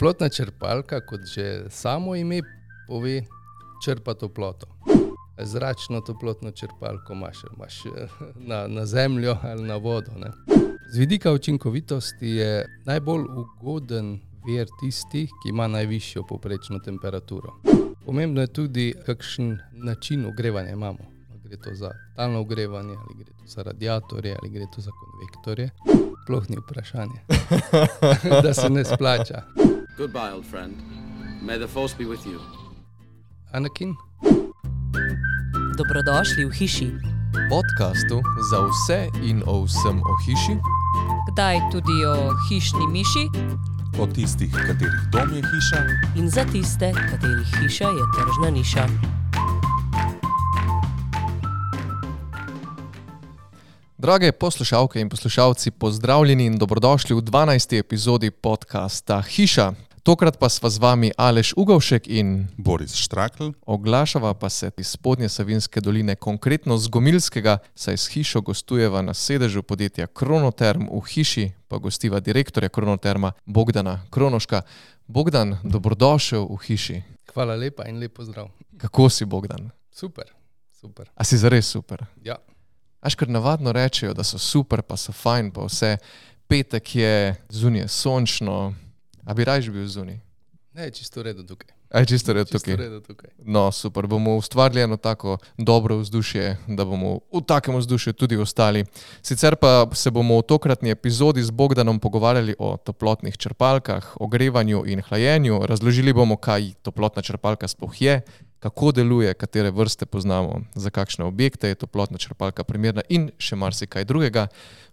Toplotna črpalka, kot že samo ime pove, črpa toploto. Zračno toplotno črpalko imaš, imaš eh, na, na zemljo ali na vodo. Ne. Z vidika učinkovitosti je najbolj ugoden vir tisti, ki ima najvišjo povprečno temperaturo. Pomembno je tudi, kakšen način ogrevanja imamo. Gre to za talno ogrevanje, ali gre to za radiatorje, ali gre to za konvektorje. Sploh ni vprašanje, da se ne splača. Goodbye, old friend. May the force be with you. Anakin, Dobrodošli v hiši, podkastu za vse in o vsem o hiši, kdaj tudi o hišni miši o tistih, katerih dom je hiša, in za tiste, katerih hiša je tržna niša. Drage poslušalke in poslušalci, pozdravljeni in dobrodošli v 12. epizodi podcasta Hiša. Tokrat pa sva z vami Aleš Ugovšek in Boris Štrakl, oglašava pa se iz spodnje Savinske doline, konkretno z Gomilskega, saj s hišo gostujeva na sedežu podjetja Kronoterm v hiši, pa gostiva direktorja Kronoterma Bogdana Kronoška. Bogdan, dobrodošel v hiši. hvala lepa in lepo zdrav. Kako si, Bogdan? Super, super. A si zares super? Ja, Aš kar navadno rečejo, da so super, pa so fajn, pa vse. Petek je zunaj sončno, a bi raje bil zunaj. ne, čisto v redu tukaj. Aj čisto redo Čisto tukaj. redu tukaj. No, super, bomo ustvarili eno tako dobro vzdušje, da bomo v takem vzdušju tudi ostali. Sicer pa se bomo v tokratni epizodi z Bogdanom pogovarjali o toplotnih črpalkah, ogrevanju in hlajenju. Razložili bomo, kaj toplotna črpalka sploh je, kako deluje, katere vrste poznamo, za kakšne objekte je toplotna črpalka primerna in še marsikaj drugega.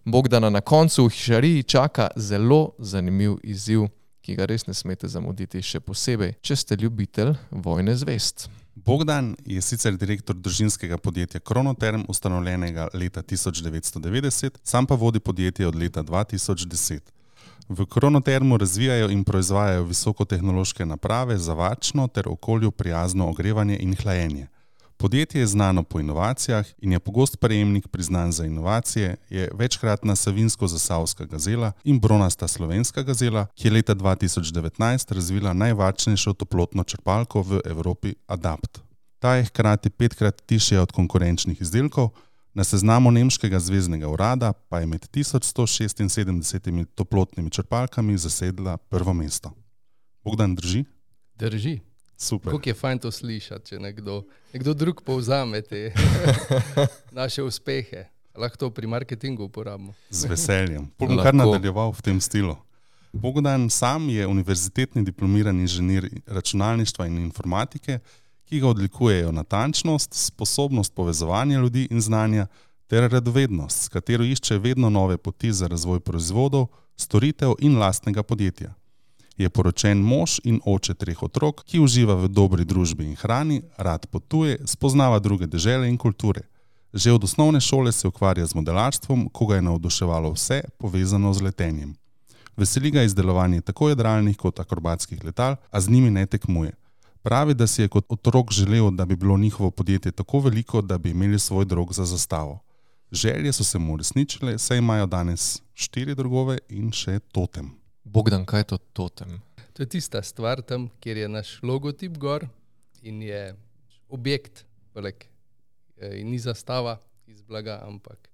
Bogdana na koncu v hišariji čaka zelo zanimiv izziv, ki ga res ne smete zamuditi, še posebej, če ste ljubitelj vojne zvest. Bogdan je sicer direktor družinskega podjetja Kronoterm, ustanovljenega leta 1990, sam pa vodi podjetje od leta 2010. V Kronotermu razvijajo in proizvajajo visokotehnološke naprave za varčno ter okolju prijazno ogrevanje in hlajenje. Podjetje je znano po inovacijah in je pogost prejemnik priznanj za inovacije, je večkratna savinsko-zasavska gazela in bronasta slovenska gazela, ki je leta 2019 razvila najvarčnejšo toplotno črpalko v Evropi Adapt. Ta je hkrati petkrat tišja od konkurenčnih izdelkov, na seznamu nemškega zvezdnega urada pa je med 1176 toplotnimi črpalkami zasedla prvo mesto. Bogdan drži? Drži. Super. Kako je fajn to slišati, če nekdo, nekdo drug povzame te naše uspehe. Lahko to pri marketingu uporabimo. Z veseljem. Bom kar Lahko. nadaljeval v tem stilu. Bogdan sam je univerzitetni diplomirani inženir računalništva in informatike, ki ga odlikujejo natančnost, sposobnost povezovanja ljudi in znanja ter radovednost, s katero išče vedno nove poti za razvoj proizvodov, storitev in lastnega podjetja. Je poročen mož in oče treh otrok, ki uživa v dobri družbi in hrani, rad potuje, spoznava druge dežele in kulture. Že od osnovne šole se ukvarja z modelarstvom, ko ga je navduševalo vse povezano z letenjem. Veseli ga izdelovanje tako jadralnih kot akrobatskih letal, a z njimi ne tekmuje. Pravi, da si je kot otrok želel, da bi bilo njihovo podjetje tako veliko, da bi imeli svoj drog za zastavo. Želje so se mu uresničile, saj imajo danes štiri drugove in še totem. Bogdan, kaj je to totem? To je tista stvar tam, kjer je naš logotip gor in je objekt, poleg, eh, in ni zastava iz blaga, ampak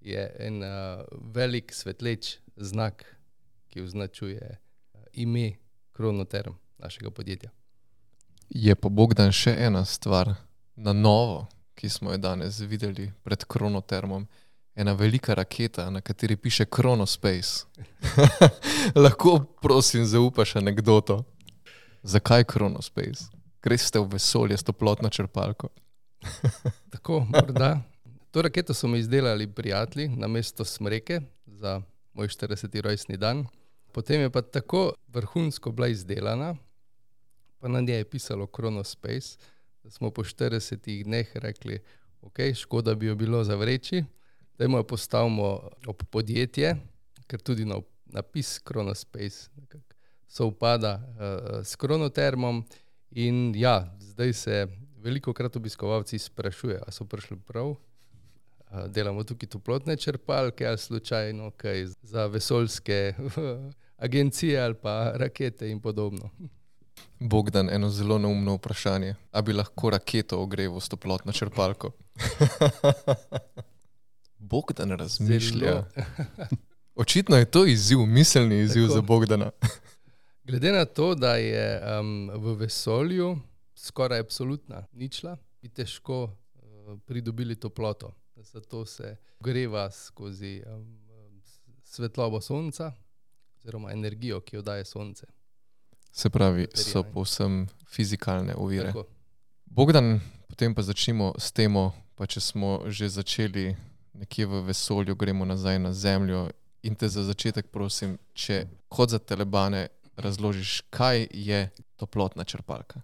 je en uh, velik svetleč znak, ki označuje uh, ime Kronoterm našega podjetja. Je pa Bogdan še ena stvar na novo, ki smo jo danes videli pred Kronotermom. Ena velika raketa, na kateri piše Kronospace. Lahko, prosim, zaupaš anegdoto. Zakaj Kronospace? Greš ste v vesolje s toplotno črpalko. Tako, morda. To raketo so mi izdelali prijatelji na mesto Smreke za moj 40. rojstni dan. Potem je pa tako vrhunsko bila izdelana, pa na njej je pisalo Kronospace, da smo po 40 dneh rekli, ok, škoda bi jo bilo zavreči, da jo postavimo ob podjetje, ker tudi na napis Kronospace nekako sovpada uh, s Kronotermom. In ja, zdaj se veliko krat obiskovalci sprašujejo, ali so prišli prav. A Delamo tukaj toplotne črpalke ali slučajno kaj za vesoljske agencije ali pa rakete in podobno. Bogdan, eno zelo neumno vprašanje. A bi lahko raketo ogreval s toplotno črpalko? Bogdan razmišlja. Očitno je to izziv, miselni izziv Tako. za Bogdana. Glede na to, da je um, v vesolju skoraj absolutna ničla, bi težko uh, pridobili toploto. Zato se greva skozi um, svetlobo sonca, oziroma energijo, ki jo daje sonce. Se pravi, so povsem fizikalne ovire. Tako. Bogdan, potem pa začnimo s temo, pa če smo že začeli nekje v vesolju, gremo nazaj na Zemljo. In te za začetek prosim, če kot za telebane razložiš, kaj je toplotna črpalka.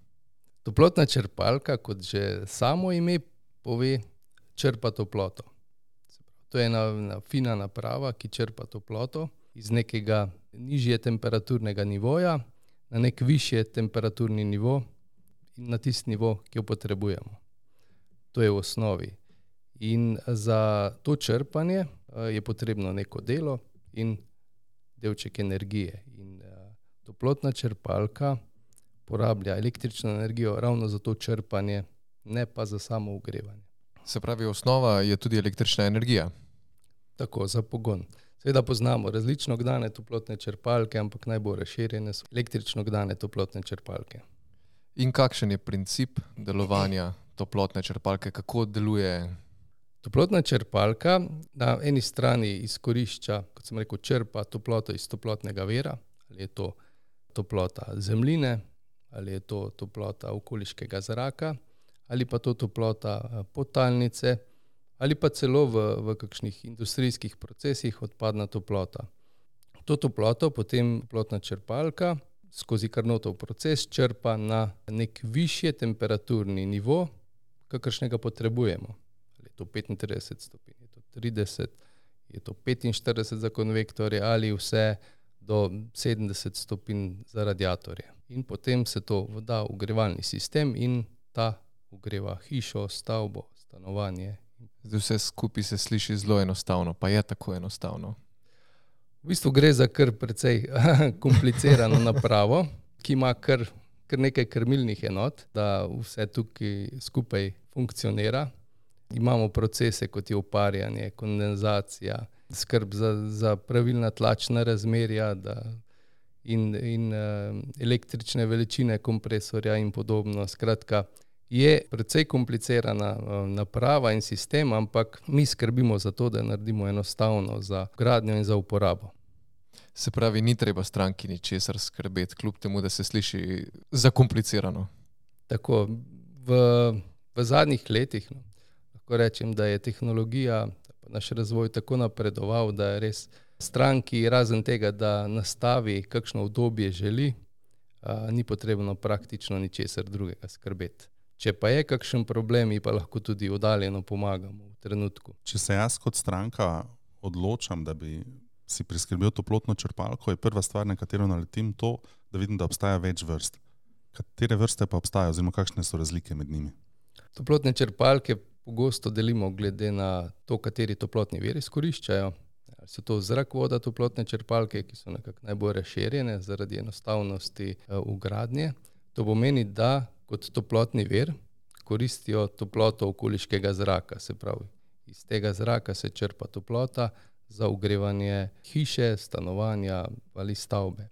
Toplotna črpalka, kot že samo ime pove, črpa toploto. To je ena, ena fina naprava, ki črpa toploto iz nekega nižje temperaturnega nivoja na nek višji temperaturni nivo in na tisti nivo, ki jo potrebujemo. To je v osnovi. In za to črpanje eh, je potrebno neko delo in delček energije. In eh, toplotna črpalka porablja električno energijo ravno za to črpanje, ne pa za samo ogrevanje. Se pravi, osnova je tudi električna energija. Tako za pogon. Seveda poznamo različno gnane toplotne črpalke, ampak najbolj razširjene so električno gnane toplotne črpalke. In kakšen je princip delovanja toplotne črpalke, kako deluje? Toplotna črpalka na eni strani izkorišča, kot sem rekel, črpa toploto iz toplotnega vira, ali je to toplota zemljine, ali je to toplota okoliškega zraka, ali pa to toplota eh, podtalnice, ali pa celo v, v kakšnih industrijskih procesih odpadna toplota. To toploto potem toplotna črpalka skozi karnotov proces črpa na nek višji temperaturni nivo, kakršnega potrebujemo. To 35 stopinj, je to 30, je to 45 za konvektorje ali vse do 70 stopinj za radiatorje. In potem se to da v ogrevalni sistem in ta ogreva hišo, stavbo, stanovanje. Zdaj vse skupaj se sliši zelo enostavno, pa je tako enostavno. V bistvu gre za kar precej komplicirano napravo, ki ima kar, kar nekaj krmilnih enot, da vse tukaj skupaj funkcionira. Imamo procese, kot je uparjanje, kondenzacija, skrb za, za pravilna tlačna razmerja da, in, in uh, električne veličine kompresorja in podobno. Skratka, je precej komplicirana uh, naprava in sistem, ampak mi skrbimo za to, da naredimo enostavno za gradnjo in za uporabo. Se pravi, ni treba stranki ničesar skrbeti, kljub temu, da se sliši zakomplicirano. Tako, v, v zadnjih letih no, lahko rečem, da je tehnologija, naš razvoj tako napredoval, da je res stranki, razen tega, da nastavi, kakšno obdobje želi, a, ni potrebno praktično ničesar drugega skrbeti. Če pa je kakšen problem, mi pa lahko tudi oddaljeno pomagamo v trenutku. Če se jaz kot stranka odločam, da bi si priskrbel toplotno črpalko, je prva stvar, na katero naletim, to, da vidim, da obstaja več vrst. Katere vrste pa obstajajo, oziroma kakšne so razlike med njimi? Toplotne črpalke pogosto delimo glede na to, kateri toplotni vir izkoriščajo. So to zrak, voda, toplotne črpalke, ki so nekako najbolj razširjene zaradi enostavnosti eh, ugradnje. To pomeni, da kot toplotni vir koristijo toploto okoliškega zraka, se pravi, iz tega zraka se črpa toplota za ogrevanje hiše, stanovanja ali stavbe.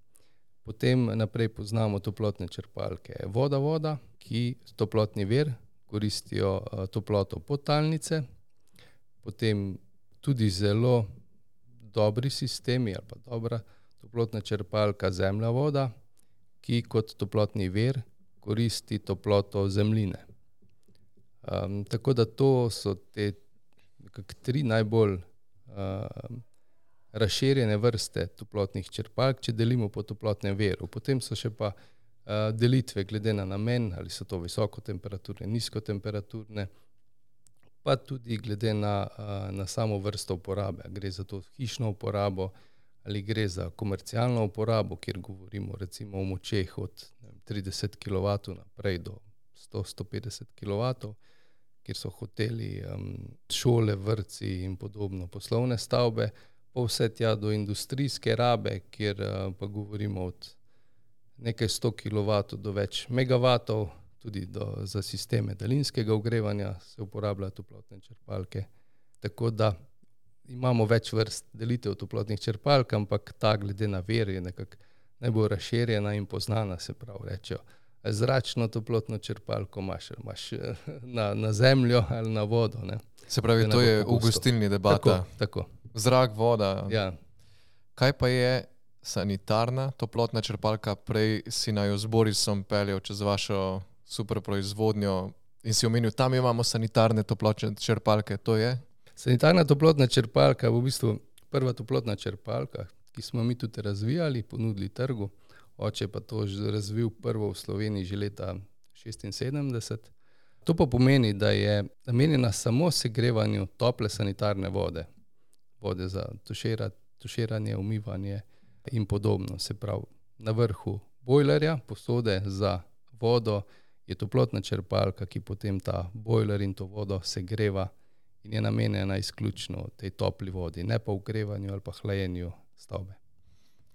Potem naprej poznamo toplotne črpalke voda, voda, ki toplotni vir koristijo eh, toploto podtalnice, potem tudi zelo dobri sistemi ali pa dobra toplotna črpalka zemlja voda, ki kot toplotni vir koristi toploto zemljine. Um, tako da to so te tri najbolj um, razširjene vrste toplotnih črpalk, če delimo po toplotnem veru. Potem so še pa uh, delitve glede na namen, ali so to visokotemperaturne, nizkotemperaturne, pa tudi glede na, uh, na samo vrsto uporabe. Gre za to hišno uporabo ali gre za komercialno uporabo, kjer govorimo recimo o močeh od ne vem, 30 kW naprej do 100-150 kW, kjer so hoteli, šole, vrtci in podobno poslovne stavbe. pa vse tja do industrijske rabe, kjer uh, pa govorimo od nekaj 100 kW do več megavatov, tudi do, za sisteme daljinskega ogrevanja se uporabljajo toplotne črpalke. Tako da imamo več vrst delitev toplotnih črpalk, ampak ta, glede na ver, je nekako najbolj razširjena in poznana, se pravi, rečejo. Zračno toplotno črpalko imaš, imaš na, na zemljo ali na vodo. Ne. Se pravi, to je v gostilni debata. Tako, tako. Zrak, voda. Ja. Kaj pa je sanitarna toplotna črpalka? Prej si naj jo z Borisom peljal čez vašo super proizvodnjo in si omenil, tam imamo sanitarne toplotne črpalke. To je? Sanitarna toplotna črpalka je v bistvu prva toplotna črpalka, ki smo mi tudi razvijali, ponudili trgu. Oče pa to že razvil prvo v Sloveniji že leta 1976. To pa pomeni, da je namenjena samo segrevanju tople sanitarne vode, vode za tušira, tuširanje, umivanje in podobno. Se pravi, na vrhu bojlerja, posode za vodo, je toplotna črpalka, ki potem ta bojler in to vodo segreva in je namenjena izključno tej topli vodi, ne pa ogrevanju ali pa hlajenju stavbe.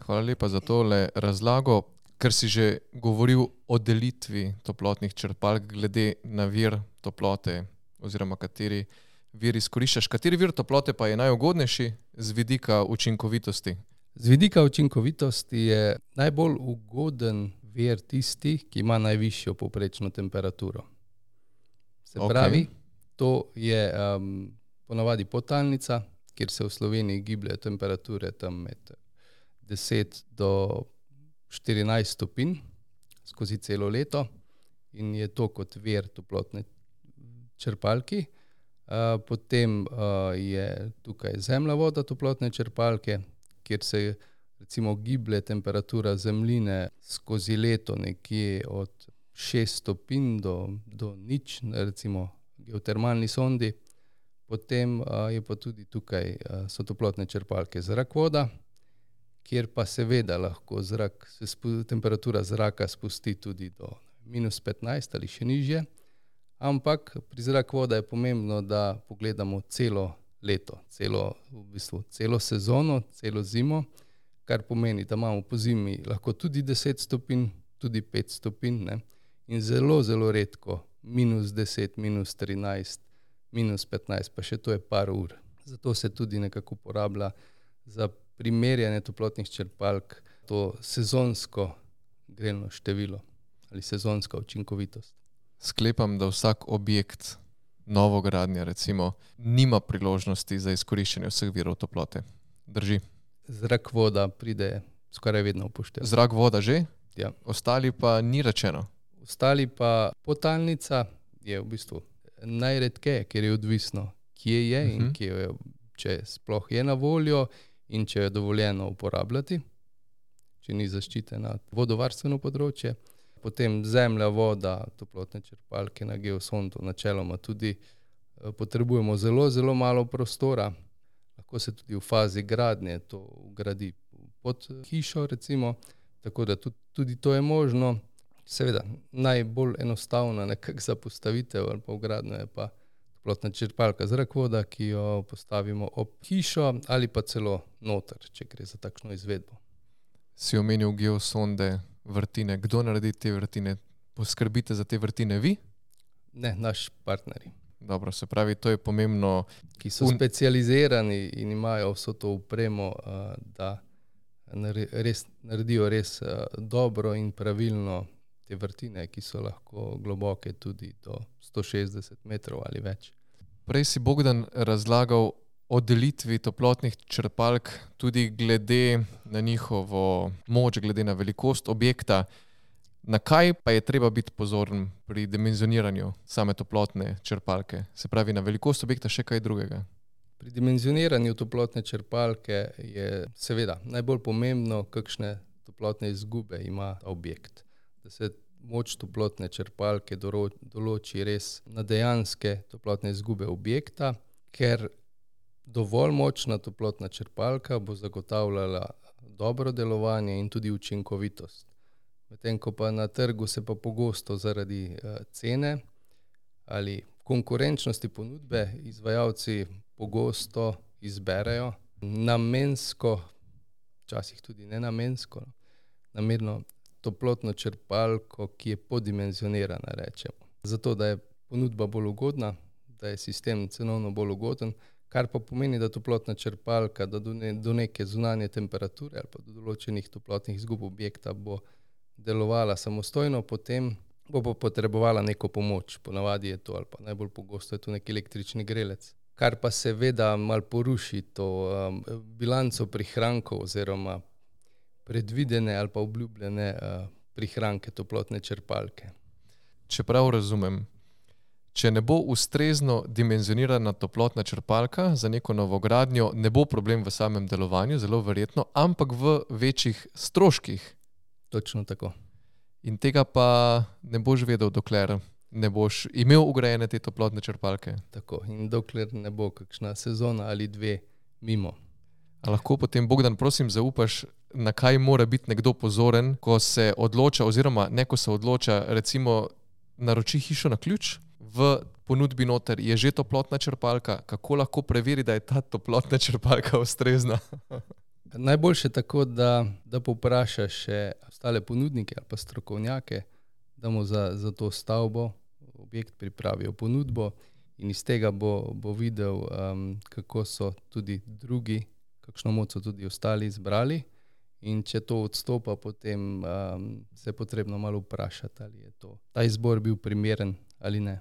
Hvala lepa za tole razlago. Ker si že govoril o delitvi toplotnih črpalk, glede na vir toplote, oziroma kateri vir izkoriščaš, kateri vir toplote pa je najugodnejši z vidika učinkovitosti? Z vidika učinkovitosti je najbolj ugoden vir tisti, ki ima najvišjo povprečno temperaturo. Se Okej. pravi, to je um, ponavadi potalnica, kjer se v Sloveniji gibljejo temperature tam med 10 do 14 stopinj skozi celo leto in je to kot vir toplotne črpalki. Uh, potem uh, je tukaj zemlja voda toplotne črpalke, kjer se recimo giblje temperatura zemljine skozi leto nekje od 6 stopinj do, do nič, recimo geotermalni sondi. Potem uh, je pa tudi tukaj uh, so toplotne črpalke zrak voda, kjer pa seveda lahko zrak, se spu, temperatura zraka spusti tudi do minus 15 ali še nižje. Ampak pri zraku voda je pomembno, da pogledamo celo leto, celo, v bistvu, celo sezono, celo zimo, kar pomeni, da imamo po zimi lahko tudi 10 stopinj, tudi 5 stopinj ne? in zelo, zelo redko minus 10, minus 13, minus 15, pa še to je par ur. Zato se tudi nekako uporablja za primerjanje toplotnih črpalk, to sezonsko grelno število ali sezonska učinkovitost. Sklepam, da vsak objekt, novogradnja, recimo, nima priložnosti za izkoriščanje vseh virov toplote. Drži. Zrak, voda pride skoraj vedno upoštevati. Zrak, voda že, Ja. ostali pa ni rečeno. Ostali pa potalnica je v bistvu najredkeje, ker je odvisno, kje je in Mhm. kje je, če sploh je na voljo in če je dovoljeno uporabljati, če ni zaščitena vodovarstveno področje. Potem zemlja, voda, toplotne črpalke na geosondu, načeloma tudi eh, potrebujemo zelo, zelo malo prostora. Lahko se tudi v fazi gradnje to ugradi pod hišo, recimo, tako da tudi, tudi to je možno. Seveda, najbolj enostavna za postavitev ali pa vgradnja je pa toplotna črpalka zrak voda, ki jo postavimo ob hišo ali pa celo noter, če gre za takšno izvedbo. Si omenil geosonde, vrtine. Kdo naredi te vrtine? Poskrbite za te vrtine vi? Ne, naš partnerji, Dobro, se pravi, to je pomembno. ki so Un- specializirani in imajo vso to upremo, uh, da res, naredijo res uh, dobro in pravilno te vrtine, ki so lahko globoke tudi do 160 metrov ali več. Prej si Bogdan razlagal o delitvi toplotnih črpalk, tudi glede na njihovo moč, glede na velikost objekta. Na kaj pa je treba biti pozoren pri dimenzioniranju same toplotne črpalke? Se pravi, na velikost objekta še kaj drugega. Pri dimenzioniranju toplotne črpalke je seveda najbolj pomembno, kakšne toplotne izgube ima objekt. Da se moč toplotne črpalke določi res na dejanske toplotne izgube objekta, ker dovolj močna toplotna črpalka bo zagotavljala dobro delovanje in tudi učinkovitost. Medtem ko pa na trgu se pa pogosto zaradi eh, cene ali konkurenčnosti ponudbe izvajalci pogosto izberejo namensko, včasih tudi ne namensko, no, namerno toplotno črpalko, ki je podimenzionirana. Rečemo. Zato, da je ponudba bolj ugodna, da je sistem cenovno bolj ugoden, kar pa pomeni, da toplotna črpalka da do, ne, do neke zunanje temperature ali pa do določenih toplotnih izgub objekta bo delovala samostojno, potem bo pa potrebovala neko pomoč. Ponavadi je to, ali pa najbolj pogosto je to nek električni grelec. Kar pa seveda malo poruši to um, bilanco prihrankov oziroma predvidene ali pa obljubljene uh, prihranke toplotne črpalke. Če prav razumem, če ne bo ustrezno dimenzionirana toplotna črpalka za neko novogradnjo, ne bo problem v samem delovanju, zelo verjetno, ampak v večjih stroških. Točno tako. In tega pa ne boš vedel, dokler ne boš imel ugrajene te toplotne črpalke. Tako. In dokler ne bo kakšna sezona ali dve mimo. A lahko potem, Bogdan, prosim, zaupaš, na kaj mora biti nekdo pozoren, ko se odloča, oziroma ne ko se odloča, recimo, naroči hišo na ključ, v ponudbi noter je že toplotna črpalka, kako lahko preveri, da je ta toplotna črpalka ustrezna. Najboljše je tako, da, da povprašaš še ostale ponudnike ali pa strokovnjake, da mu za, za to stavbo, objekt pripravijo ponudbo, in iz tega bo, bo videl, um, kako so tudi drugi, kakšno moč so tudi ostali izbrali. In če to odstopa, potem um, se je potrebno malo vprašati, ali je to, ta izbor bil primeren ali ne.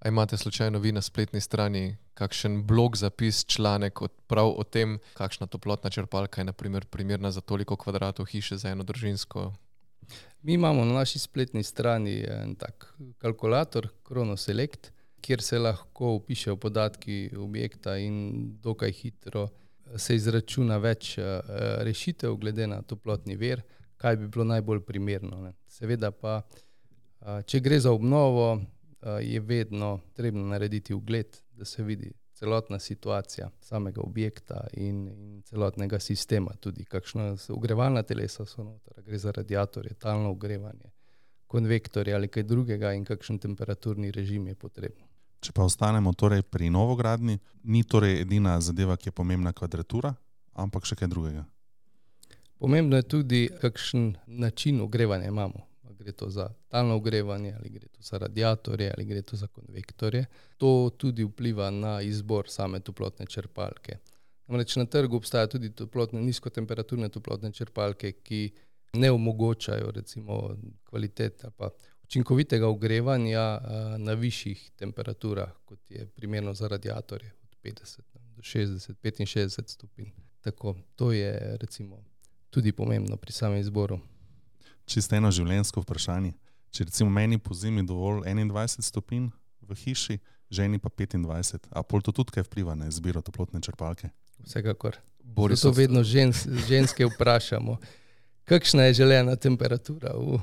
A imate slučajno vi na spletni strani kakšen blog zapis, članek od, prav o tem, kakšna toplotna črpalka je naprimer, primerna za toliko kvadratov hiše za eno družinsko? Mi imamo na naši spletni strani en tak kalkulator, Chronoselect, kjer se lahko upišejo podatki objekta in dokaj hitro se izračuna več uh, rešitev, glede na toplotni ver, kaj bi bilo najbolj primerno. Ne. Seveda pa, če gre za obnovo, je vedno treba narediti ugled, da se vidi celotna situacija samega objekta in, in celotnega sistema, tudi kakšno ogrevalna telesa so noter, gre za radiatorje, talno ogrevanje, konvektorje ali kaj drugega in kakšen temperaturni režim je potrebno. Če pa ostanemo torej pri novogradni, ni torej edina zadeva, ki je pomembna kvadratura, ampak še kaj drugega. Pomembno je tudi, kakšen način ogrevanja imamo. Gre to za talno ogrevanje, ali gre to za radiatorje, ali gre to za konvektorje. To tudi vpliva na izbor same toplotne črpalke. Namreč na trgu obstajajo tudi toplotne, nizkotemperaturne toplotne črpalke, ki ne omogočajo recimo kvalitete ali pa učinkovitega ogrevanja uh, na višjih temperaturah, kot je primerno za radiatorje, od 50 do 60, 65 stopinj. Tako, to je recimo, tudi pomembno pri samem izboru. Čisto eno življenjsko vprašanje. Če recimo meni po zimi dovolj 21 stopinj v hiši, ženi pa 25, a pol to tudi kaj vpliva na izbiro toplotne črpalke? Vsekakor. Boris, To vedno žens, ženske vprašamo, kakšna je želena temperatura v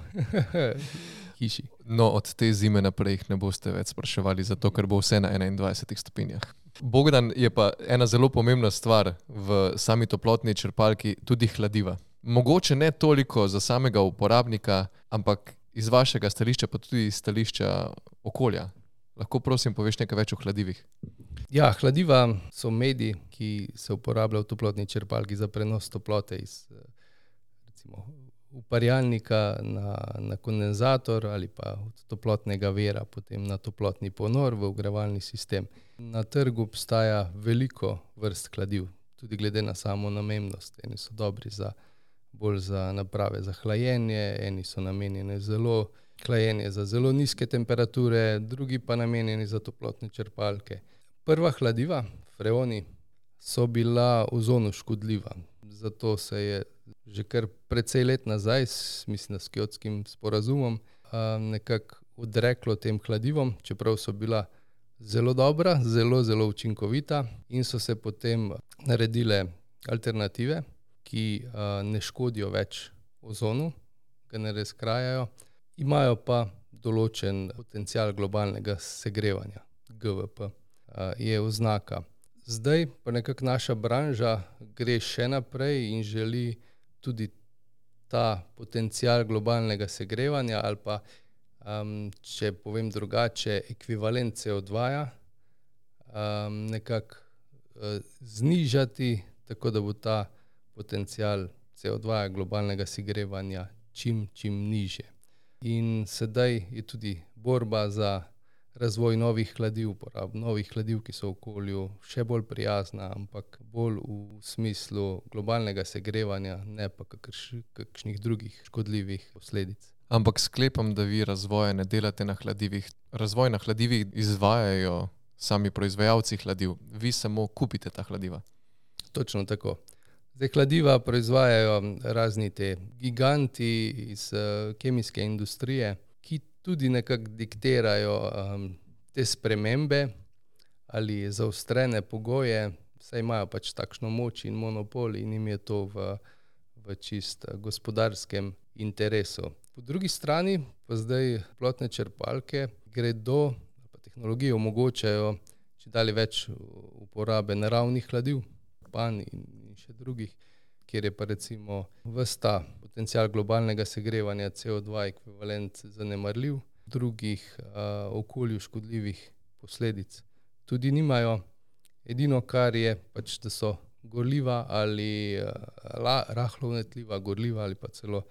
hiši. No, od te zime naprej jih ne boste več spraševali, zato ker bo vse na 21 stopinjah. Bogdan je pa ena zelo pomembna stvar v sami toplotni črpalki, tudi hladiva. Mogoče ne toliko za samega uporabnika, ampak iz vašega stališča, pa tudi iz stališča okolja. Lahko prosim poveš nekaj več o hladivih? Ja, hladiva so mediji, ki se uporabljajo v toplotni črpalki za prenos toplote iz recimo, uparjalnika na, na kondenzator ali pa od toplotnega vira potem na toplotni ponor v ogrevalni sistem. Na trgu obstaja veliko vrst hladiv, tudi glede na samo namembnost. Eni so dobri za bolj za naprave za hlajenje, eni so namenjeni zelo hlajenje za zelo nizke temperature, drugi pa namenjeni za toplotne črpalke. Prva hladiva, freoni, so bila ozonu škodljiva. Zato se je že kar precej let nazaj, mislim, s kjotskim sporazumom, nekako odreklo tem hladivom, čeprav so bila zelo dobra, zelo, zelo učinkovita, in so se potem naredile alternative, ki a, ne škodijo več ozonu, ga ne razkrajajo, imajo pa določen potencial globalnega segrevanja, GVP, a, je oznaka. Zdaj pa nekako naša branža gre še naprej in želi tudi ta potencial globalnega segrevanja, ali pa, um, če povem drugače, ekvivalent CO2, um, nekako uh, znižati tako da bo ta potencial CO2 globalnega segrevanja čim, čim nižje. In sedaj je tudi borba za razvoj novih kladiv, uporab novih kladiv, ki so okolju še bolj prijazna, ampak bolj v smislu globalnega segrevanja, ne pa kakrš, kakšnih drugih škodljivih posledic. Ampak sklepam, da vi razvoja ne delate na hladivih. Razvoj na hladivih izvajajo sami proizvajalci hladiv, vi samo kupite ta hladiva. Točno tako. Zdaj, kladiva proizvajajo razni te giganti iz uh, kemijske industrije, ki tudi nekako diktirajo um, te spremembe ali zaostrene pogoje, saj imajo pač takšno moč in monopol in jim je to v, v čist gospodarskem interesu. Po drugi strani pa zdaj plotne črpalke gredo, pa tehnologije omogočajo če dalje več uporabe naravnih hladiv, pan in še drugih, kjer je pa recimo vsta potencial globalnega segrevanja CO2 ekvivalent zanemarljiv, drugih a, okolju škodljivih posledic tudi nimajo. Edino, kar je pač, da so gorljiva ali a, rahlo vnetljiva, gorljiva ali pa celo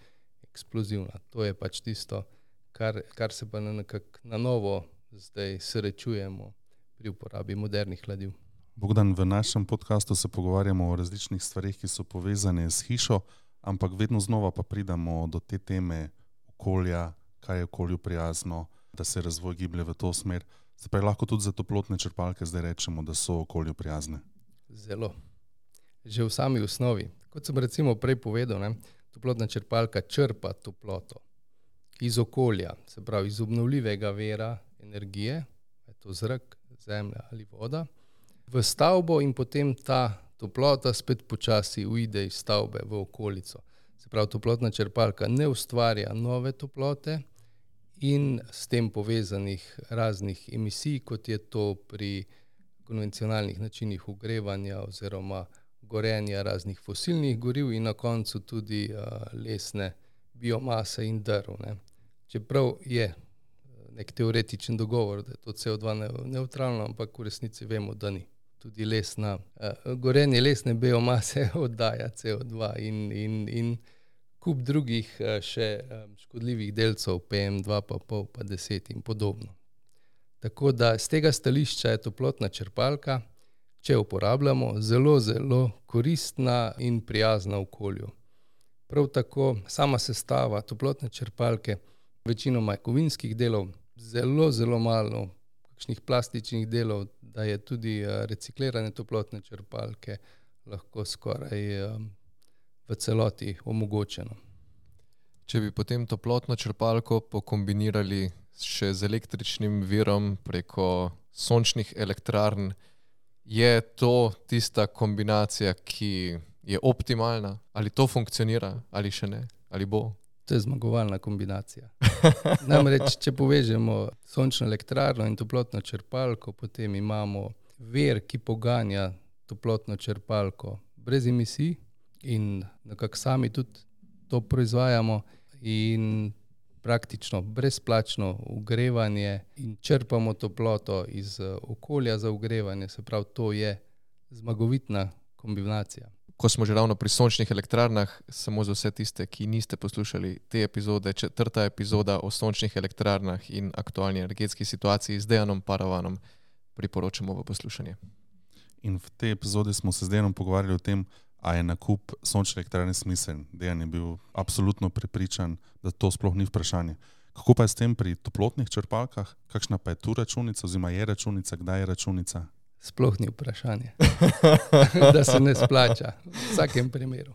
eksplozivna. To je pač tisto, kar, kar se pa na, na novo zdaj srečujemo pri uporabi modernih hladiv. Bogdan, v našem podkastu se pogovarjamo o različnih stvarih, ki so povezane s hišo, ampak vedno znova pa pridemo do te teme okolja, kaj je okolju prijazno, da se razvoj giblje v to smer. Se pravi, lahko tudi za toplotne črpalke zdaj rečemo, da so okolju prijazne. Zelo. Že v sami osnovi. Kot sem recimo prej povedal, ne, toplotna črpalka črpa toploto iz okolja, se pravi iz obnovljivega vera energije, je to zrak, zemlja ali voda, v stavbo in potem ta toplota spet počasi uide iz stavbe v okolico. Se pravi, toplotna črpalka ne ustvarja nove toplote in s tem povezanih raznih emisij, kot je to pri konvencionalnih načinih ogrevanja oziroma gorenja raznih fosilnih goriv in na koncu tudi uh, lesne biomase in drv. Ne. Čeprav je nek teoretičen dogovor, da je to CO2 neutralno, ampak v resnici vemo, da ni. Tudi lesna, uh, gorenje lesne biomase oddaja CO2 in, in, in kup drugih uh, še um, škodljivih delcev, PM2, pa pol, pa 10 in podobno. Tako da z tega stališča je toplotna črpalka, če uporabljamo, zelo, zelo koristna in prijazna okolju. Prav tako sama sestava toplotne črpalke, večinoma kovinskih delov, zelo, zelo malo kakšnih plastičnih delov, da je tudi eh, reciklirane toplotne črpalke lahko skoraj um, v celoti omogočeno. Če bi potem toplotno črpalko pokombinirali še z električnim virom preko sončnih elektrarn, je to tista kombinacija, ki je optimalna, ali to funkcionira, ali še ne, ali bo. To je zmagovalna kombinacija. Namreč, če povežemo sončno elektrarno in toplotno črpalko, potem imamo ver, ki poganja toplotno črpalko brez emisij in nekako sami tudi to proizvajamo, in praktično brezplačno ogrevanje, in črpamo toploto iz okolja za ogrevanje. Se pravi, to je zmagovitna kombinacija ko smo že ravno pri sončnih elektrarnah, samo za vse tiste, ki niste poslušali te epizode, četrta epizoda o sončnih elektrarnah in aktualni energetski situaciji z Dejanom Paravanom, priporočamo v poslušanje. In v tej epizodi smo se z Dejanom pogovarjali o tem, ali je nakup sončne elektrarne smiseln. Dejan je bil absolutno prepričan, da to sploh ni vprašanje. Kako pa je s tem pri toplotnih črpalkah, kakšna pa je tu računica, oziroma je računica, kdaj je računica? Sploh ni vprašanje, da se ne splača v vsakem primeru.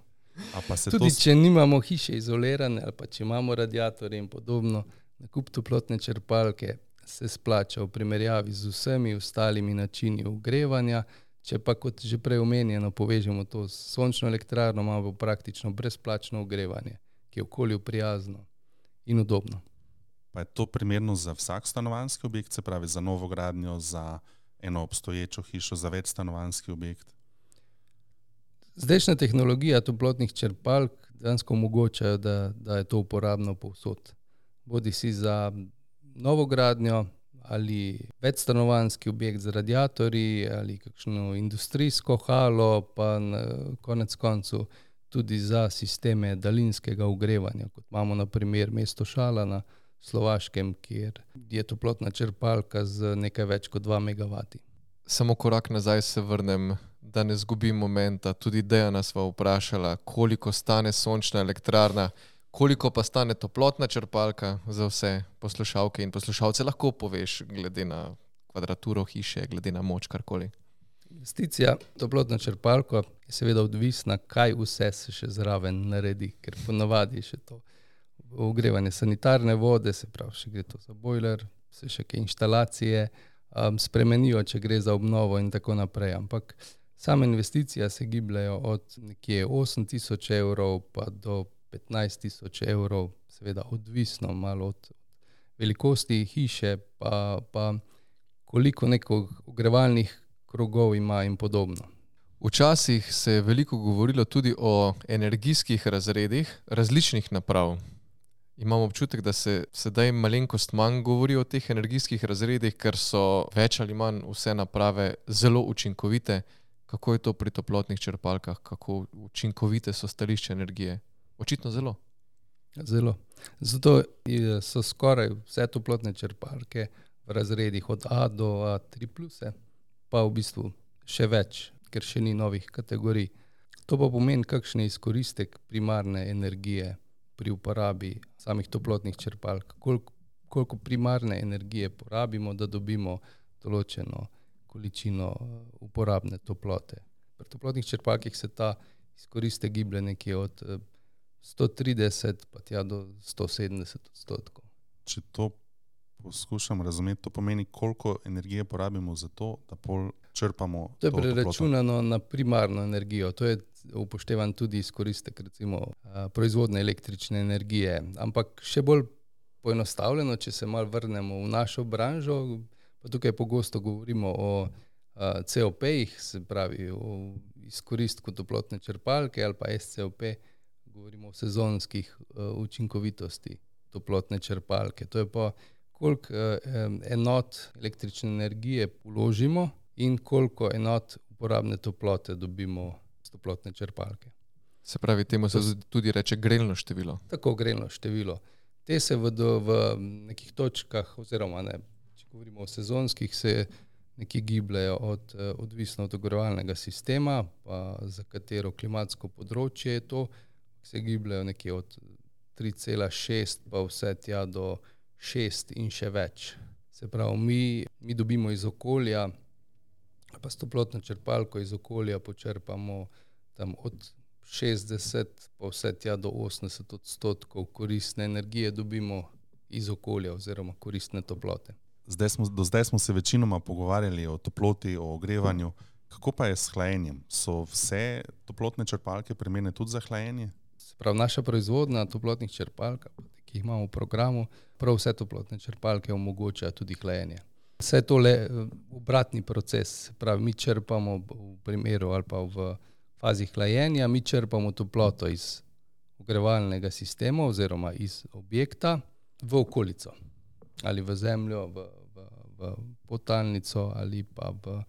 Tudi to... če nimamo hiše izolirane ali pa če imamo radiatorje in podobno, nakup toplotne črpalke se splača v primerjavi z vsemi ostalimi načini ogrevanja. Če pa, kot že prej omenjeno, povežemo to s sončno elektrarno, imamo praktično brezplačno ogrevanje, ki je okolju prijazno in udobno. Pa je to primerno za vsak stanovanjski objekt, se pravi za novo gradnjo, za eno obstoječo hišo za večstanovanski objekt. Zdajšnja tehnologija toplotnih črpalk dejansko omogoča, da, da je to uporabno povsod. Bodi si za novo gradnjo ali večstanovanski objekt z radiatorji, ali kakšno industrijsko halo, pa na konec koncev tudi za sisteme daljinskega ogrevanja, kot imamo naprimer mesto Šala na Slovaškem, kjer je toplotna črpalka z nekaj več kot 2 MW. Samo korak nazaj se vrnem, da ne zgubim momenta. Tudi Dejana sva vprašala, koliko stane sončna elektrarna, koliko pa stane toplotna črpalka za vse poslušalke in poslušalce. Lahko poveš, glede na kvadraturo hiše, glede na moč, karkoli. Investicija v toplotno črpalko je seveda odvisna, kaj vse se še zraven naredi, ker ponavadi je še to ogrevanje sanitarne vode, se pravi, še gre to za bojler, se še kaj inštalacije um, spremenijo, če gre za obnovo in tako naprej. Ampak same investicije se gibljajo od nekje 8000 evrov pa do 15 tisoč evrov, seveda odvisno malo od velikosti hiše, pa, pa koliko nekih ogrevalnih krogov ima in podobno. Včasih se je veliko govorilo tudi o energijskih razredih različnih naprav. Imam občutek, da se sedaj malenkost manj govori o teh energijskih razredih, ker so več ali manj vse naprave zelo učinkovite. Kako je to pri toplotnih črpalkah, kako učinkovite so stališče energije? Očitno zelo. Zelo. Zato so skoraj vse toplotne črpalke v razredih od A do A3, pa v bistvu še več, ker še ni novih kategorij. To pa pomeni, kakšen je izkoristek primarne energije pri uporabi samih toplotnih črpalk, koliko, koliko primarne energije porabimo, da dobimo določeno količino uporabne toplote. Pri toplotnih črpalkah se ta izkoristek giblje nekje od 130 pa tja do 170 odstotkov. Če to poskušam razumeti, to pomeni, koliko energije porabimo za to, da pol črpamo. To je preračunano na primarno energijo. To je upoštevan tudi izkoristek recimo proizvodne električne energije. Ampak še bolj poenostavljeno, če se malo vrnemo v našo branžo, pa tukaj pogosto govorimo o COP-jih, se pravi o izkoristku toplotne črpalke ali pa SCOP, govorimo o sezonskih učinkovitosti toplotne črpalke. To je pa koliko enot električne energije vložimo in koliko enot uporabne toplote dobimo s toplotne črpalke. Se pravi, temu se tudi reče grelno število. Tako, grelno število. Te se v, v nekih točkah, oziroma ne, če govorimo o sezonskih, se nekje gibljejo od, odvisno od ogrevalnega sistema, pa za katero klimatsko področje je to, se gibljejo nekje od 3,6 pa vse tja do 6 in še več. Se pravi, mi, mi dobimo iz okolja, pa s toplotno črpalko iz okolja počrpamo tam od 60 pa vse tja do 80 odstotkov koristne energije dobimo iz okolja oziroma koristne toplote. Zdaj smo, do zdaj smo se večinoma pogovarjali o toploti, o ogrevanju. Kako pa je s hlajenjem? So vse toplotne črpalke primerne tudi za hlajenje? Prav naša proizvodnja toplotnih črpalk, ki jih imamo v programu, prav vse toplotne črpalke omogočajo tudi hlajenje. Vse je to le obratni proces, pravi mi črpamo v primeru ali pa v fazi hlajenja, mi črpamo toploto iz ogrevalnega sistema oziroma iz objekta v okolico. Ali v zemljo, v, v, v podtalnico ali pa v,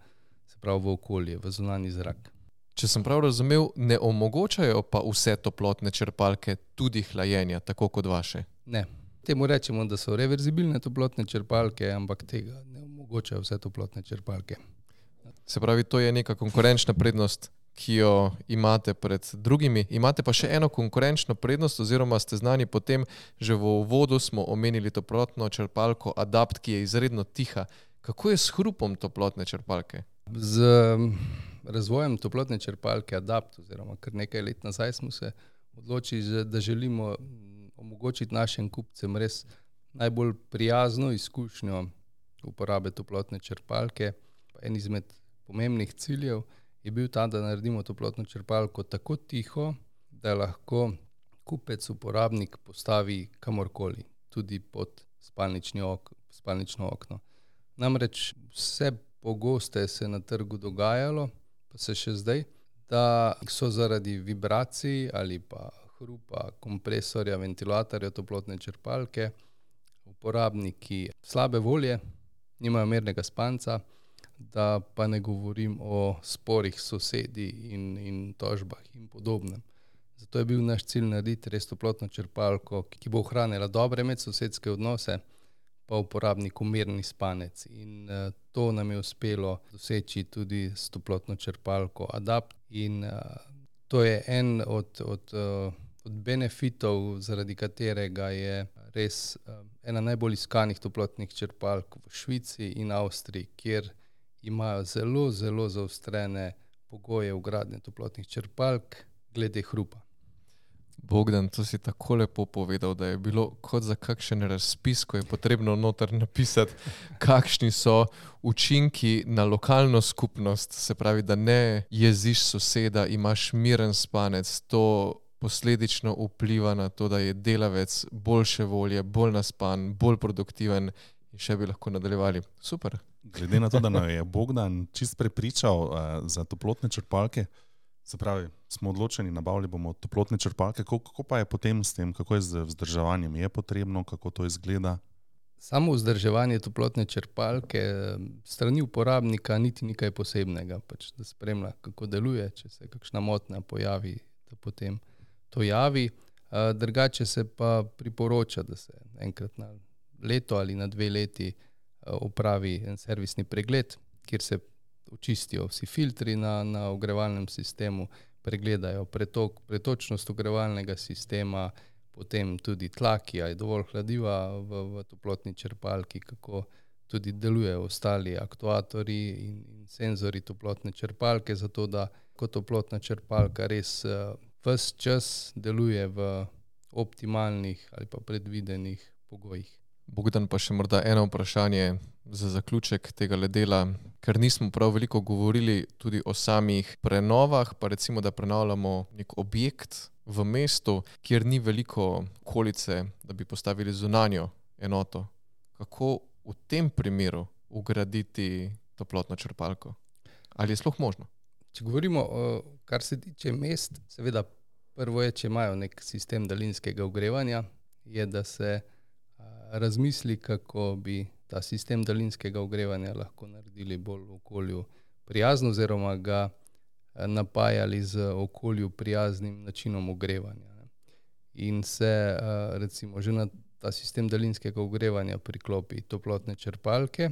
se pravi, v okolje, v zunanji zrak. Če sem prav razumel, ne omogočajo pa vse toplotne črpalke tudi hlajenja, tako kot vaše. Ne. Temu rečemo, da so reverzibilne toplotne črpalke, ampak tega ne omogočajo vse toplotne črpalke. Se pravi, to je neka konkurenčna prednost, ki jo imate pred drugimi. Imate pa še eno konkurenčno prednost, oziroma ste znani po tem, že v uvodu smo omenili toplotno črpalko Adapt, ki je izredno tiha. Kako je s hrupom toplotne črpalke? Z razvojem toplotne črpalke Adapt, oziroma kar nekaj let nazaj smo se odločili, da želimo omogočiti našim kupcem res najbolj prijazno izkušnjo uporabe toplotne črpalke. En izmed pomembnih ciljev je bil ta, da naredimo toplotno črpalko tako tiho, da lahko kupec, uporabnik postavi kamorkoli, tudi pod spalnično okno. Namreč vse pogosteje se je na trgu dogajalo, pa se še zdaj, da so zaradi vibracij ali pa hrupa kompresorja, ventilatorja toplotne črpalke uporabniki slabe volje nimajo mernega spanca, da pa ne govorim o sporih s sosedi in, in tožbah in podobnem. Zato je bil naš cilj narediti res toplotno črpalko, ki bo ohranila dobre medsosedske odnose, pa uporabniku mirni spanec. In uh, to nam je uspelo doseči tudi s toplotno črpalko Adapt. In uh, to je en od, od, uh, od benefitov, zaradi katerega je res ena najbolj iskanih toplotnih črpalk v Švici in Avstriji, kjer imajo zelo, zelo zaostrene pogoje ugradnje toplotnih črpalk glede hrupa. Bogdan, to si tako lepo povedal, da je bilo kot za kakšen razpis, ko je potrebno noter napisati, kakšni so učinki na lokalno skupnost. Se pravi, da ne jeziš soseda, imaš miren spanec. To posledično vpliva na to, da je delavec boljše volje, bolj naspan, bolj produktiven in še bi lahko nadaljevali. Super. Glede na to, da nam je Bogdan čist prepričal uh, za toplotne črpalke, se pravi, smo odločeni, nabavili bomo toplotne črpalke. Kako, kako pa je potem s tem, kako je z vzdrževanjem, je potrebno, kako to izgleda? Samo vzdrževanje toplotne črpalke strani uporabnika niti nekaj posebnega, pač, da spremlja, kako deluje, če se kakšna motnja pojavi, da potem to javi. Drugače se pa priporoča, da se enkrat na leto ali na dve leti opravi en servisni pregled, kjer se očistijo vsi filtri na, na ogrevalnem sistemu, pregledajo pretok, pretočnost ogrevalnega sistema, potem tudi tlak, ki je dovolj hladiva v, v toplotni črpalki, kako tudi delujejo ostali aktuatorji in, in senzori toplotne črpalke, zato da kot toplotna črpalka res uh, vse čas deluje v optimalnih ali pa predvidenih pogojih. Bogdan, pa še morda eno vprašanje za zaključek tega dela, ker nismo prav veliko govorili tudi o samih prenovah, pa recimo, da prenavljamo nek objekt v mestu, kjer ni veliko okolice, da bi postavili zunanjo enoto. Kako v tem primeru ugraditi toplotno črpalko? Ali je sploh možno? Če govorimo, kar se tiče mest, seveda, prvo je, če imajo nek sistem daljinskega ogrevanja, je, da se razmisli, kako bi ta sistem daljinskega ogrevanja lahko naredili bolj okolju prijazno, oziroma ga napajali z okolju prijaznim načinom ogrevanja. Ne. In se recimo že na ta sistem daljinskega ogrevanja priklopi toplotne črpalke.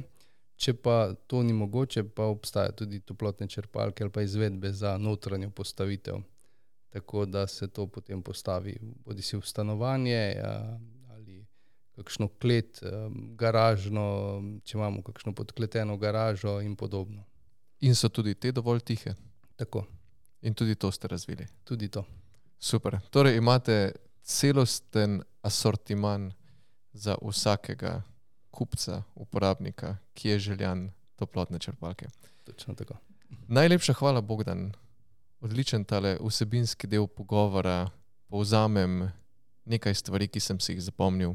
Če pa to ni mogoče, pa obstajajo tudi toplotne črpalke ali pa izvedbe za notranjo postavitev, tako da se to potem postavi, bodi si v stanovanje, eh, kakšno klet, garažno, če imamo kakšno podkleteno garažo in podobno. In so tudi te dovolj tihe. Tako. In tudi to ste razvili. Tudi to. Super. Torej imate celosten asortiman za vsakega kupca, uporabnika, ki je željan toplotne črpalke. Točno tako. Najlepša hvala, Bogdan. Odličen tale vsebinski del pogovora. Povzamem nekaj stvari, ki sem si jih zapomnil.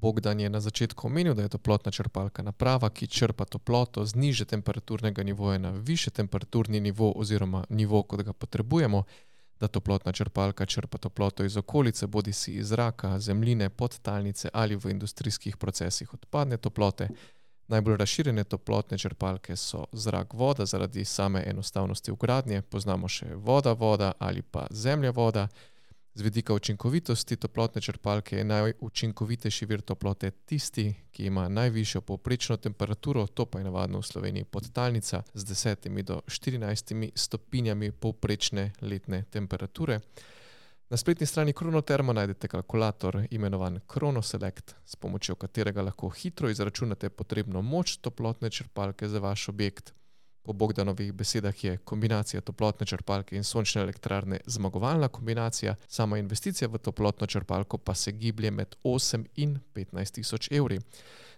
Bogdan je na začetku omenil, da je toplotna črpalka naprava, ki črpa toploto z niže temperaturnega nivoja na više temperaturni nivo oziroma nivo, kot ga potrebujemo, da toplotna črpalka črpa toploto iz okolice, bodi si iz zraka, zemljine, podtalnice ali v industrijskih procesih odpadne toplote. Najbolj razširjene toplotne črpalke so zrak, voda zaradi same enostavnosti ugradnje, poznamo še voda, voda ali pa zemlja, voda. Z vidika učinkovitosti toplotne črpalke je najučinkovitejši vir toplote tisti, ki ima najvišjo povprečno temperaturo, to pa je navadno v Sloveniji podtalnica z 10 do 14 stopinjami povprečne letne temperature. Na spletni strani Kronotermo najdete kalkulator imenovan ChronoSelect, s pomočjo katerega lahko hitro izračunate potrebno moč toplotne črpalke za vaš objekt. Po Bogdanovih besedah je kombinacija toplotne črpalke in sončne elektrarne zmagovalna kombinacija, sama investicija v toplotno črpalko pa se giblje med 8 in 15 tisoč evri.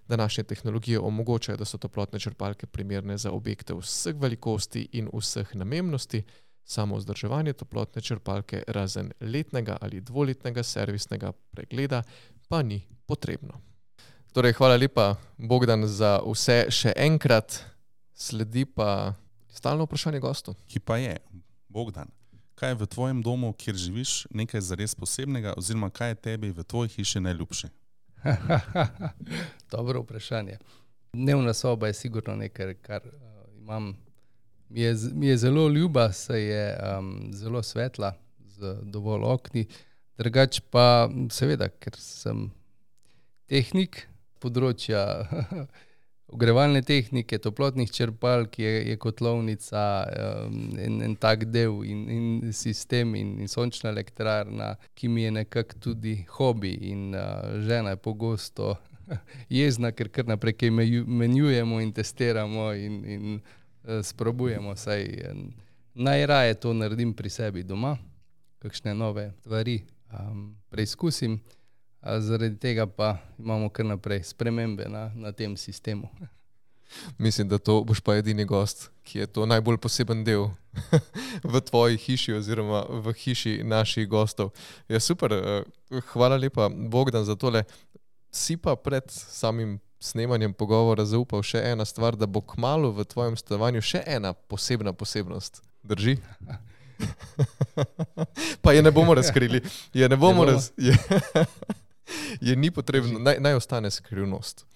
Današnje tehnologije omogočajo, da so toplotne črpalke primerne za objekte vseh velikosti in vseh namembnosti, samo vzdrževanje toplotne črpalke razen letnega ali dvoletnega servisnega pregleda pa ni potrebno. Torej, hvala lepa, Bogdan, za vse še enkrat. Sledi pa stalno vprašanje gostu. Ki pa je, Bogdan, kaj je v tvojem domu, kjer živiš, nekaj zares posebnega, oziroma kaj je tebi v tvoji hiši najljubše? Dobro vprašanje. Dnevna soba je sigurno nekaj, kar uh, imam. Mi je, mi je zelo ljuba, saj je um, zelo svetla, z dovolj okni. Drugač pa, seveda, ker sem tehnik področja ogrevalne tehnike, toplotnih črpalk, je, je kotlovnica um, en, en tak del in, in sistem in, in sončna elektrarna, ki mi je nekako tudi hobi. In uh, žena je pogosto jezna, ker kar naprej kaj menjujemo in testiramo in, in uh, sprobujemo. Saj eh, najraje to naredim pri sebi doma, kakšne nove stvari um, preizkusim. Zaradi tega pa imamo kar naprej spremembe na, na tem sistemu. Mislim, da to boš pa edini gost, ki je to najbolj poseben del v tvoji hiši oziroma v hiši naših gostov. Je super, eh, hvala lepa Bogdan za tole. Si pa pred samim snemanjem pogovora zaupal še ena stvar, da bo kmalo v tvojem stanovanju še ena posebna posebnost. Drži? pa je ne bomo razkrili. Je ne bomo bomo. raz... je, je ni potrebno, naj, naj ostane skrivnost.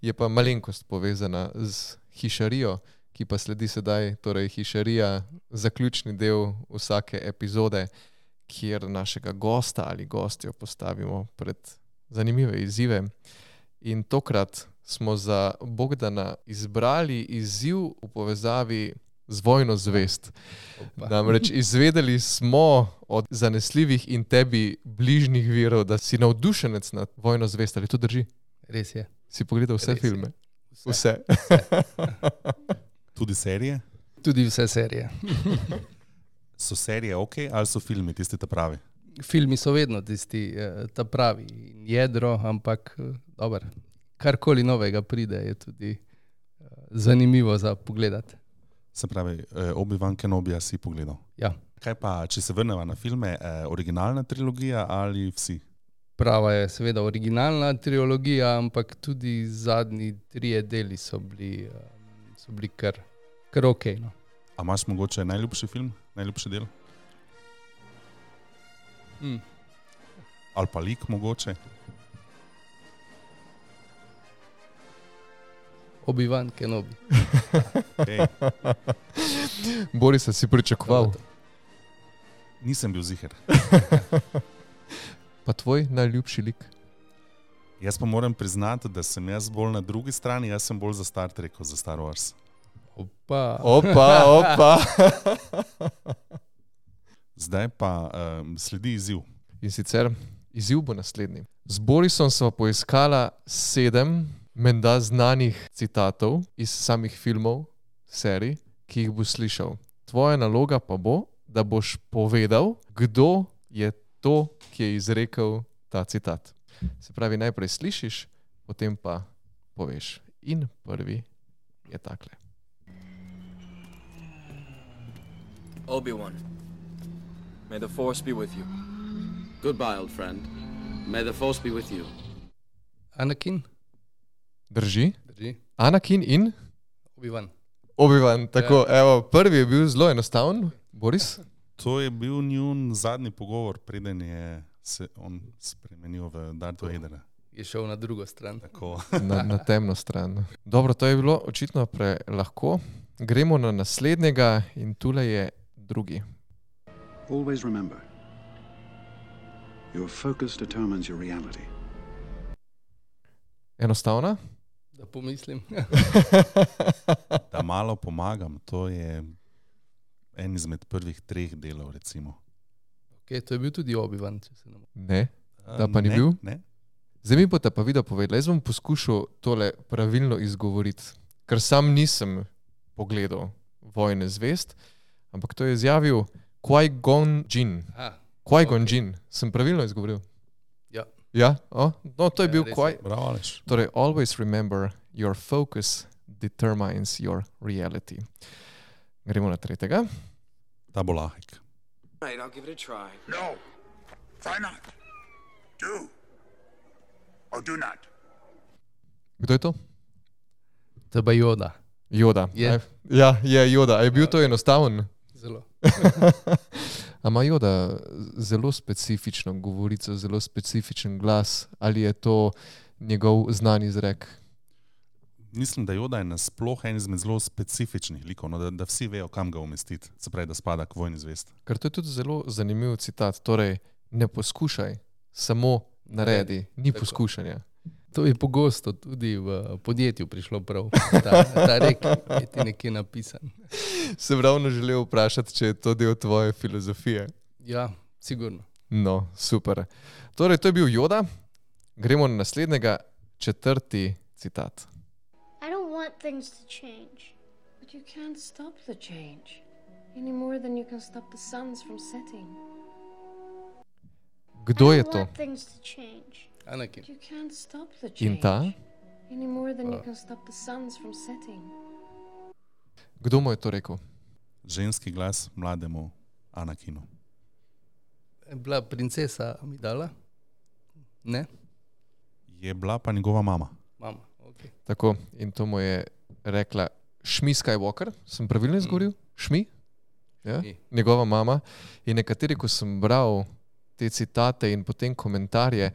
Je pa malenkost povezana z hišarijo, ki pa sledi sedaj, torej hišarija, zaključni del vsake epizode, kjer našega gosta ali gostjo postavimo pred zanimive izzive. In tokrat smo za Bogdana izbrali izziv v povezavi z vojno zvest. Opa. Namreč izvedeli smo od zanesljivih in tebi bližnjih virov, da si navdušenec nad vojno zvest. Ali to drži? Res je. Si pogledal vse Res je. filme? Vse. Vse. Tudi serije? Tudi vse serije. So serije ok ali so filmi tisti ta pravi? Filmi so vedno tisti, eh, ta pravi in jedro, ampak eh, dobro. Karkoli novega pride, je tudi eh, zanimivo za pogled. Se pravi, eh, Obi-Wan Kenobija si pogledal. Ja, Kaj pa, če se vrnemo na filme, eh, originalna trilogija ali vsi? prava je seveda originalna trilogija, ampak tudi zadnji trije deli so bili, eh, so bili kar, kar ok. No. A imaš mogoče najljubši film, najljubši del? Mm. Ali pa lik mogoče? Obi-Wan Kenobi. Ej, Boris, si pričakoval. nisem bil ziger. Pa tvoj najljubši lik? Jaz pa moram priznati, da sem jaz bolj na drugi strani, jaz sem bolj za Star Trek kot za Star Wars. Opa. Opa, opa. Zdaj pa um, sledi izziv. In sicer izziv bo naslednji. Z Borisom smo poiskala sedem menda znanih citatov iz samih filmov, serij, ki jih bo slišal. Tvoja naloga pa bo, da boš povedal, kdo je to, ki je izrekel ta citat. Se pravi, najprej slišiš, potem pa poveš. In prvi je takle. Obi-Wan. May the Force be with you. Goodbye, old friend. May the Force be with you. Anakin, Drži? drži. Anakin in Obi-Wan. Obi-Wan. Tako, evo, prvi je bil zelo enostaven, Boris. To je bil njun zadnji pogovor, preden je se on spremenil v Darth Vadera. Je šel na drugo stran. Tako. na, na temno stran. Dobro, to je bilo očitno prelahko. Gremo na naslednjega in tule je drugi. Always remember your focus determines your reality. Enostavna? Da pomislim. Da malo pomagam, to je en izmed prvih treh delov. Recimo. okay, to je bil tudi Obi-Wan, če se ne motim. Ne. Da pa ni ne, bil? Ne. Zdaj mi boste pa video povedali. Jaz bom poskušal tole pravilno izgovoriti, ker sam nisem pogledal Vojne zvest, ampak to je izjavil Qui-Gon Jinn. Ah, Qui-Gon Ok. Jinn, sem pravilno izgovoril. Ja. Ja, o? no, to je Ja, bil res Bravo, Aleš. Torej, always remember your focus determines your reality. Gremo na tretjega. Ta bo lahek. Right, I'll give it a try. No. Try not. Do. Or do not. Kdo je to? To je pa Joda. Joda. Je. Aj, Ja, je Joda. A je bil to enostaven? Zelo. Ima Joda zelo specifično govorico, zelo specifičen glas, ali je to njegov znan izrek? Mislim, da Joda je nasploh en izmed zelo specifičnih likov, no, da, da vsi vejo, kam ga umestiti, se pravi, da spada k vojni zvest. Ker to je tudi zelo zanimiv citat. Torej, ne poskušaj, samo naredi, ni Tako. poskušanja. To je pogosto tudi v podjetju prišlo prav. Ta, ta rek je ti nekje napisan. Sem ravno želel vprašati, če je to del tvoje filozofije. Ja, sigurno. No, super. Torej, to je bil Joda. Gremo na naslednjega, četrti citat. I don't want things to change. But you can't stop the change any more than you can stop the suns from setting. Kdo I je don't to? want things to change. Anakin. You can't stop the In change ta? any more than you can stop the suns from setting. Kdo mu je to rekel? Ženski glas mlademu Anakinu. Je bila princesa Amidala? Ne, Je bila pa njegova mama. mama. Okay. Tako, in to mu je rekla Šmi Skywalker, sem pravilno izgovoril? Šmi? Ja? Šmi. Njegova mama. In nekateri, ko sem bral te citate in potem komentarje,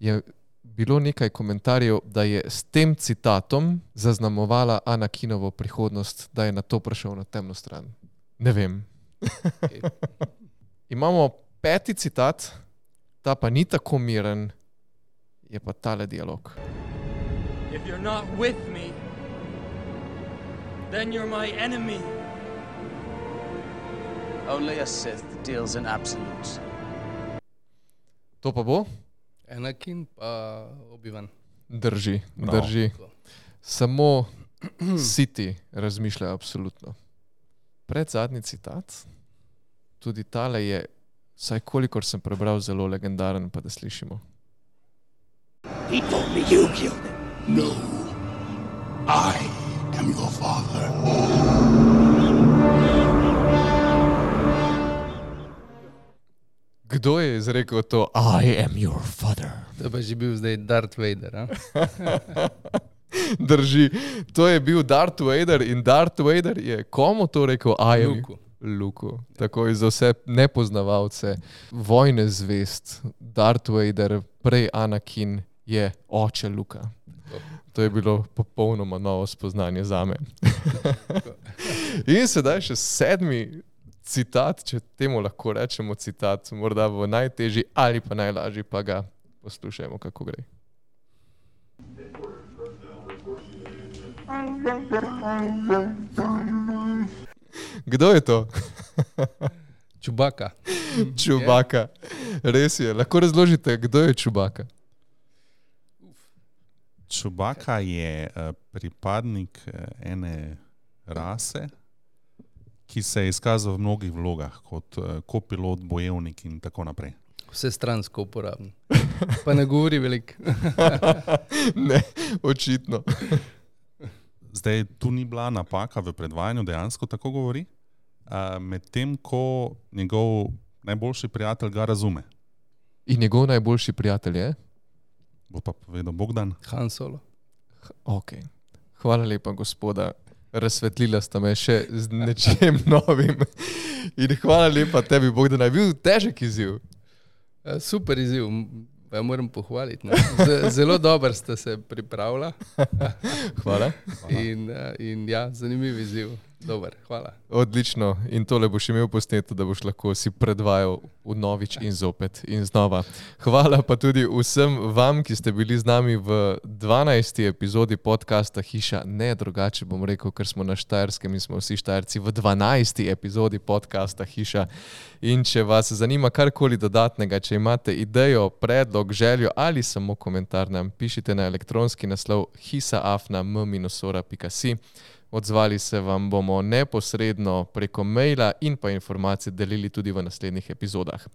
je bilo nekaj komentarjev, da je s tem citatom zaznamovala Anakinovo prihodnost, da je na to prišel na temno stran. Ne vem. Okay. Imamo peti citat, ta pa ni tako miren, je pa tale dialog. If you're not with me, then you're my enemy. Only a Sith deals in absolutes. To pa bo? Anakin pa Obi-Wan. Drži, Bravo. drži. Samo siti razmišljajo absolutno. Pred zadnji citat, tudi tale je, vsaj kolikor sem prebral, zelo legendaren, pa da slišimo. He told me you killed him. No. I am your father. Kdo je izrekel to? I am your father. To je pa že bil zdaj Darth Vader. Drži. To je bil Darth Vader in Darth Vader je komu to rekel? I am Luku. Luku. Tako je za vse nepoznavalce vojne zvest. Darth Vader, prej Anakin, je oče Luka. To je bilo popolnoma novo spoznanje za me. In sedaj še sedmi citat, če temu lahko rečemo citat, morda bo najtežji ali pa najlažji, pa ga poslušajmo, kako gre. Kdo je to? Čubaka. Čubaka. Res je. Lahko razložite, kdo je Čubaka? Čubaka je eh, pripadnik eh, ene rase, ki se je izkazal v mnogih vlogah, kot eh, kopilot, bojevnik in tako naprej. Vse stransko uporaben. Pa ne govori veliko. ne, očitno. Zdaj, tu ni bila napaka v predvajanju, dejansko tako govori, medtem ko njegov najboljši prijatelj ga razume. In njegov najboljši prijatelj je? Bo pa povedal Bogdan. Han Solo. Okay. Hvala lepa, gospoda. Razsvetlila sta me še z nečem novim. In hvala lepa tebi, Bog, da je bil težek izziv. Eh, Super izziv, m- ja, moram pohvaliti. ne. Zelo dobro ste se pripravili. Hvala. In, eh, in ja, zanimiv izziv. Dober, hvala. Odlično. In tole boš imel posneto, da boš lahko si predvajal v novič in zopet in znova. Hvala pa tudi vsem vam, ki ste bili z nami v 12. epizodi podcasta Hiša. Ne drugače bom rekel, ker smo na Štajerskem in smo vsi Štajerci v 12. epizodi podcasta Hiša. In če vas zanima karkoli dodatnega, če imate idejo, predlog, željo ali samo komentar, nam pišite na elektronski naslov hisaafna.m-ora.si. Odzvali se vam bomo neposredno preko maila in pa informacije delili tudi v naslednjih epizodah.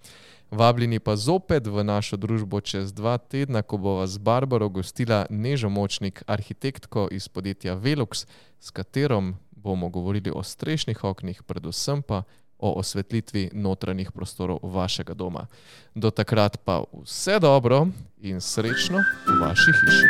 Vabljeni pa zopet v našo družbo čez dva tedna, ko bo vas Barbaro gostila Nežo Močnik, arhitektko iz podjetja Velux, s katerom bomo govorili o strešnih oknih, predvsem pa o osvetlitvi notranjih prostorov vašega doma. Do takrat pa vse dobro in srečno v vaši hiši.